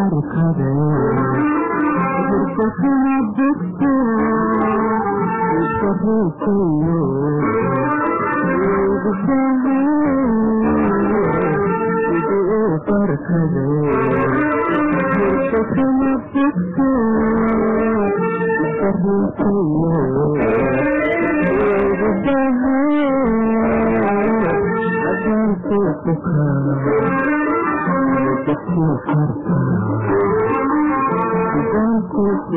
ارقد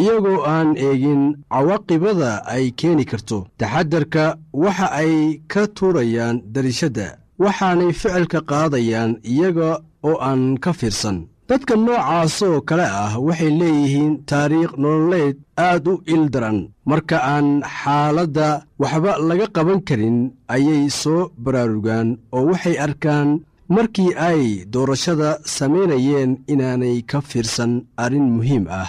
iyagoo aan eegin cawaaqibada ay keeni karto. Taxadarka waxa ay ka tuurayaan darishadda waxaanay ficilka qaadayaan iyaga oo aan ka fiirsan. Dadka noocaasoo kale ah waxay leeyihiin taariikh nololeed aad u ildaran. Marka aan xaaladda waxba laga qaban karin ayay soo baraarugaan oo waxay arkaan markii ay doorashada samaynayeen inaanay ka fiirsan arrin muhiim ah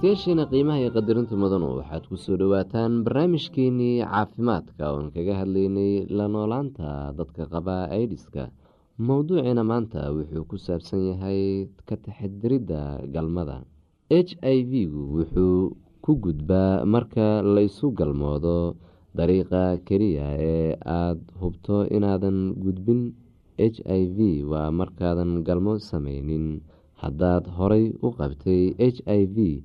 dhegeystayaasheena qiimaha iyo qadarinta mudanu waxaad ku soo dhowaataan barnaamijkeenii caafimaadka oon kaga hadlaynay la noolaanta dadka qaba aidiska mowduuciina maanta wuxuu ku saabsan yahay ka taxadiridda galmada. H i v-gu wuxuu ku gudbaa marka laysu galmoodo dariiqa keliya ee aada hubto inaadan gudbin. H i v waa markaadan galmo sameynin haddaad horay u qabtay h i v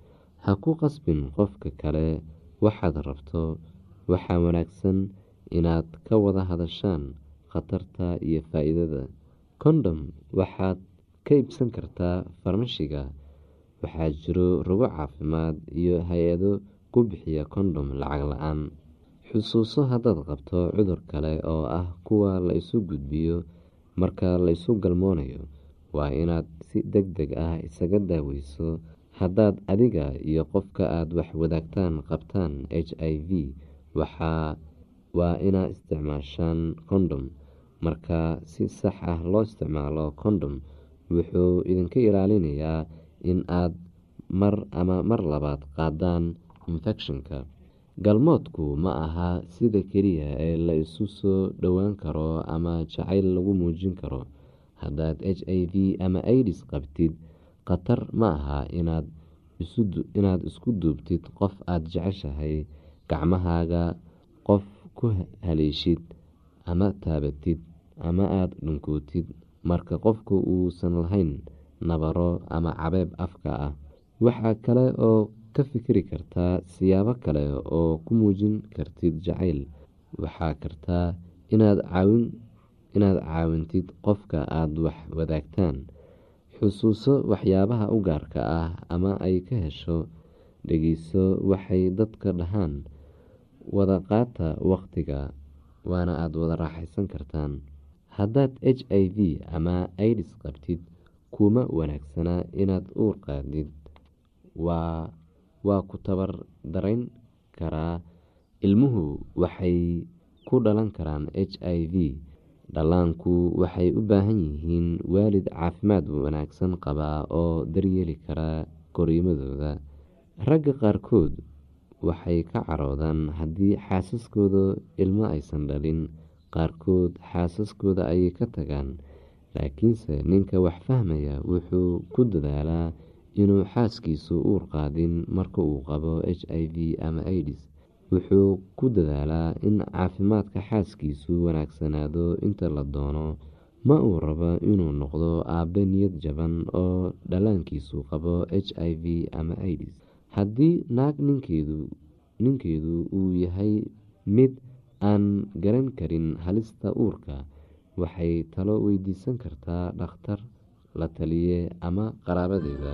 ha ku qasbin qofka kale waxaad rabto waxaa wanaagsan inaad ka wada hadashaan khatarta iyo faa-iidada. Kondhom waxaad ka iibsan kartaa farmashiga waxaa jiro rogo caafimaad iyo hay'ado ku bixiya kondhom lacag la'aan. Xusuuso haddaad qabto cudur kale oo ah kuwa la isu gudbiyo marka la isu galmoonayo waa inaad si deg deg ah isaga daaweyso haddaad adiga iyo qofka aada wax wadaagtaan qabtaan h i v waa inaa isticmaashaan kondhom marka si sax ah loo isticmaalo kondhom wuxuu idinka ilaalinayaa in aad mar ama mar labaad qaadaan infekshinka galmoodku ma aha sida keliya ee la isu soo dhowaan karo ama jacayl lagu muujin karo. Haddaad h i v ama idis qabtid khatar ma aha inaad isku duubtid qof aada jeceshahay gacmahaaga qof ku haleeshid ama taabatid ama aada dhunkootid. Marka qofku uusan lahayn nabaro ama cabeeb afka ah waxaa kale oo ka fikiri kartaa siyaabo kale oo ku muujin kartid jacayl. Waxaa kartaa inaad caawintid qofka aada wax wadaagtaan xusuuso waxyaabaha u gaarka ah ama ay ka hesho dhegeyso waxay dadka dhahaan wada qaata waqtiga waana aada wada raaxaysan kartaan. Haddaad h i v ama idis qabtid kuma wanaagsana inaad uur qaadid. Waa ku tabar darayn karaa. Ilmuhu waxay ku dhalan karaan h i v dhallaanku waxay u baahan yihiin waalid caafimaad wanaagsan qaba oo daryeeli kara koriimadooda ragga qaarkood waxay ka caroodaan haddii xaasaskooda ilmo aysan dhalin qaarkood xaasaskooda ayay ka tagaan. Laakiinse ninka wax fahmaya wuxuu ku dadaalaa inuu xaaskiisu uur qaadin marka uu qabo h i v ama idis wuxuu ku dadaalaa in caafimaadka xaaskiisu wanaagsanaado inta la doono. Ma uu rabo inuu noqdo aabe niyad jaban oo dhallaankiisu qabo h i v ama idis haddii naag ninkeedu uu yahay mid aan garan karin halista uurka waxay talo weydiisan kartaa dhakhtar la taliye ama qaraabadeeda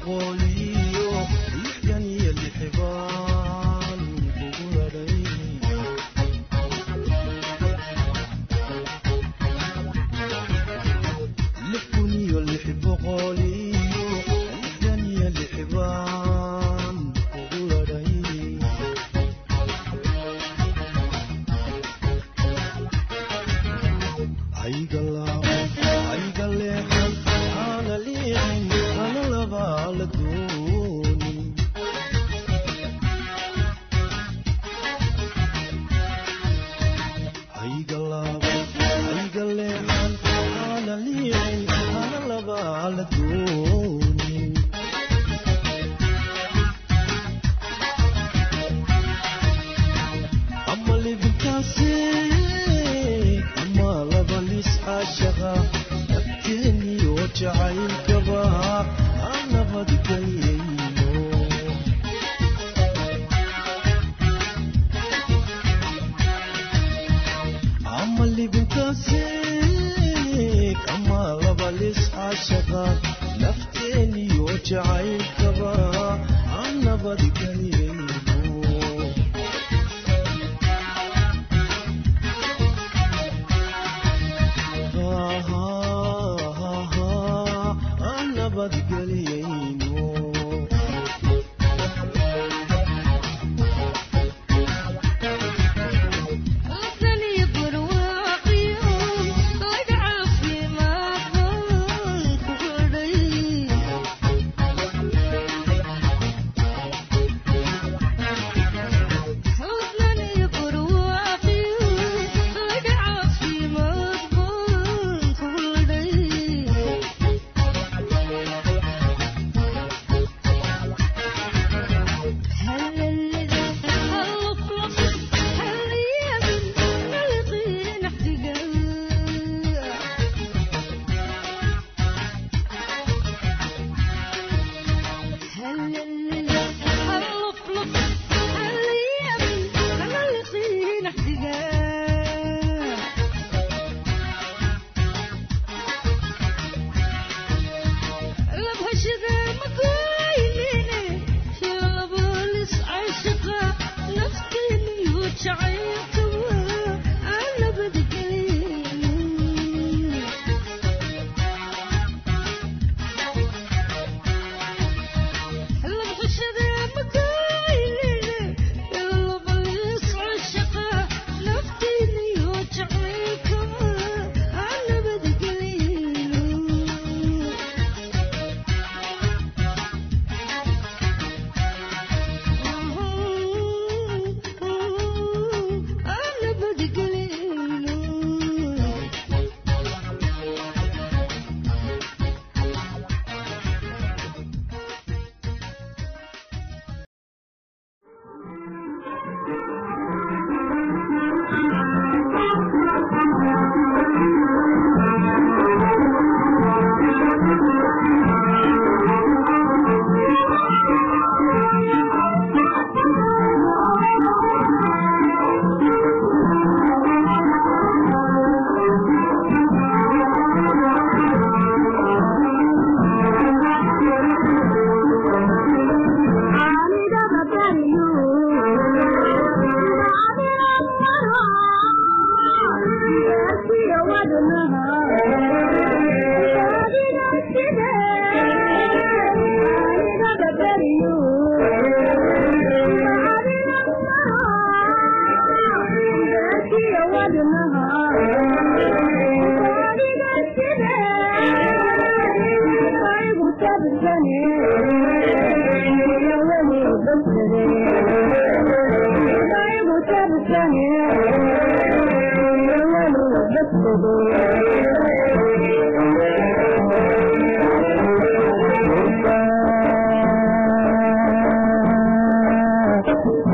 Thank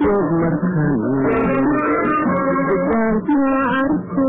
Joog markan didanka arko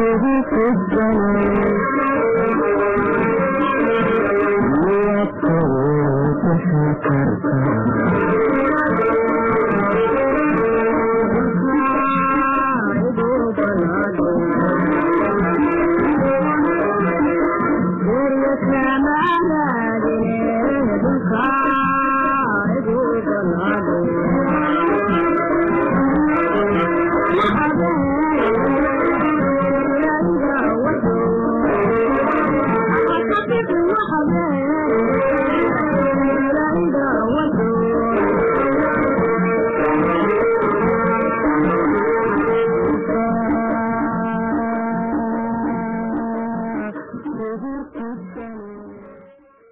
يحبه في الدنيا ليطلع تحت كربلاء